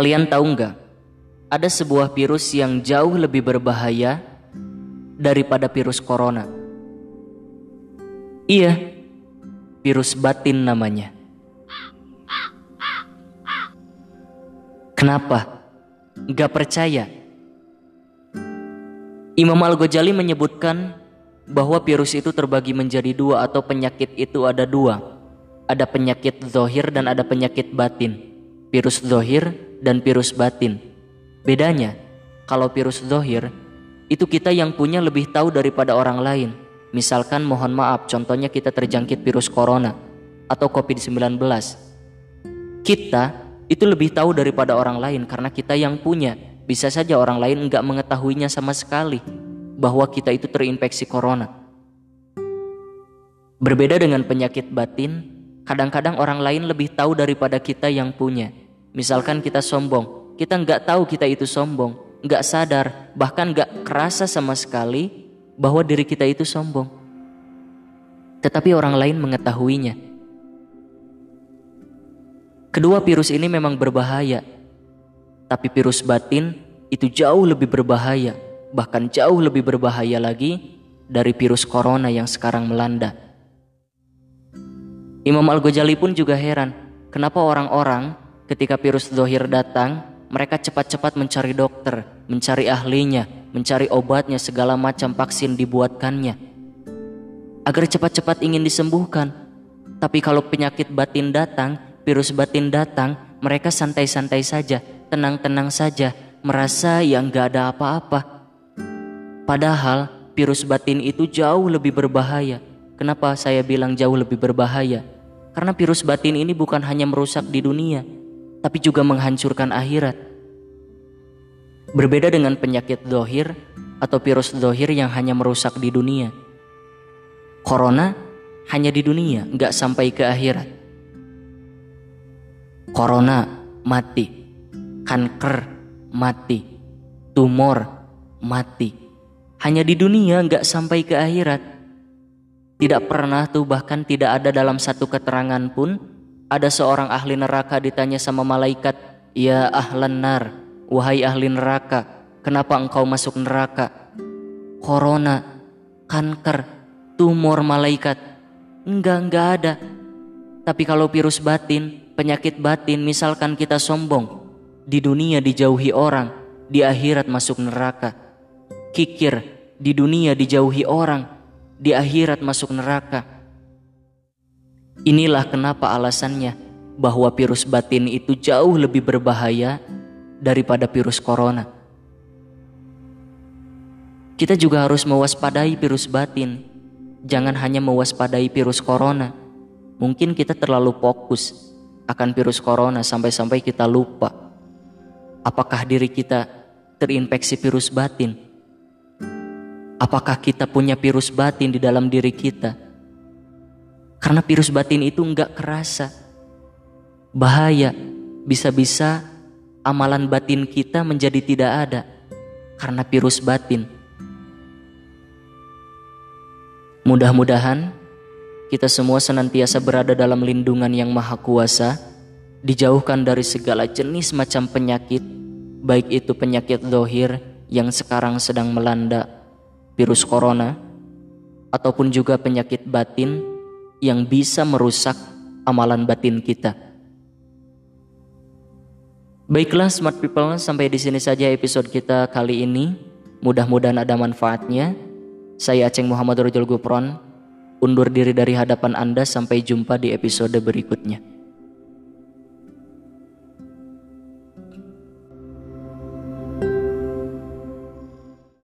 Kalian tahu nggak? Ada sebuah virus yang jauh lebih berbahaya daripada virus corona. Iya, virus batin namanya. Kenapa? Gak percaya? Imam Al-Ghazali menyebutkan bahwa virus itu terbagi menjadi dua atau penyakit itu ada dua. Ada penyakit zohir dan ada penyakit batin. Virus zohir dan virus batin. Bedanya, kalau virus zohir, itu kita yang punya lebih tahu daripada orang lain. Misalkan mohon maaf, contohnya kita terjangkit virus corona atau COVID-19. Kita itu lebih tahu daripada orang lain karena kita yang punya. Bisa saja orang lain nggak mengetahuinya sama sekali bahwa kita itu terinfeksi corona. Berbeda dengan penyakit batin, kadang-kadang orang lain lebih tahu daripada kita yang punya. Misalkan kita sombong, kita nggak tahu kita itu sombong, nggak sadar, bahkan nggak kerasa sama sekali bahwa diri kita itu sombong. Tetapi orang lain mengetahuinya. Kedua virus ini memang berbahaya, tapi virus batin itu jauh lebih berbahaya, bahkan jauh lebih berbahaya lagi dari virus corona yang sekarang melanda. Imam Al-Ghazali pun juga heran, kenapa orang-orang ketika virus zohir datang, mereka cepat-cepat mencari dokter, mencari ahlinya, mencari obatnya, segala macam vaksin dibuatkannya. Agar cepat-cepat ingin disembuhkan. Tapi kalau penyakit batin datang, virus batin datang, mereka santai-santai saja, tenang-tenang saja, merasa yang gak ada apa-apa. Padahal virus batin itu jauh lebih berbahaya. Kenapa saya bilang jauh lebih berbahaya? Karena virus batin ini bukan hanya merusak di dunia, tapi juga menghancurkan akhirat. Berbeda dengan penyakit dohir atau virus dohir yang hanya merusak di dunia. Corona hanya di dunia, nggak sampai ke akhirat. Corona mati, kanker mati, tumor mati. Hanya di dunia nggak sampai ke akhirat. Tidak pernah tuh bahkan tidak ada dalam satu keterangan pun ada seorang ahli neraka ditanya sama malaikat, "Ya ahlan nar, wahai ahli neraka, kenapa engkau masuk neraka?" Corona, kanker, tumor malaikat. Enggak, enggak ada. Tapi kalau virus batin, penyakit batin, misalkan kita sombong, di dunia dijauhi orang, di akhirat masuk neraka. Kikir, di dunia dijauhi orang, di akhirat masuk neraka. Inilah kenapa alasannya bahwa virus batin itu jauh lebih berbahaya daripada virus corona. Kita juga harus mewaspadai virus batin. Jangan hanya mewaspadai virus corona. Mungkin kita terlalu fokus akan virus corona sampai-sampai kita lupa apakah diri kita terinfeksi virus batin. Apakah kita punya virus batin di dalam diri kita? Karena virus batin itu enggak kerasa. Bahaya, bisa-bisa amalan batin kita menjadi tidak ada karena virus batin. Mudah-mudahan kita semua senantiasa berada dalam lindungan yang maha kuasa, dijauhkan dari segala jenis macam penyakit, baik itu penyakit dohir yang sekarang sedang melanda virus corona, ataupun juga penyakit batin yang bisa merusak amalan batin kita. Baiklah smart people, sampai di sini saja episode kita kali ini. Mudah-mudahan ada manfaatnya. Saya Aceng Muhammad Rojol Gupron, undur diri dari hadapan Anda sampai jumpa di episode berikutnya.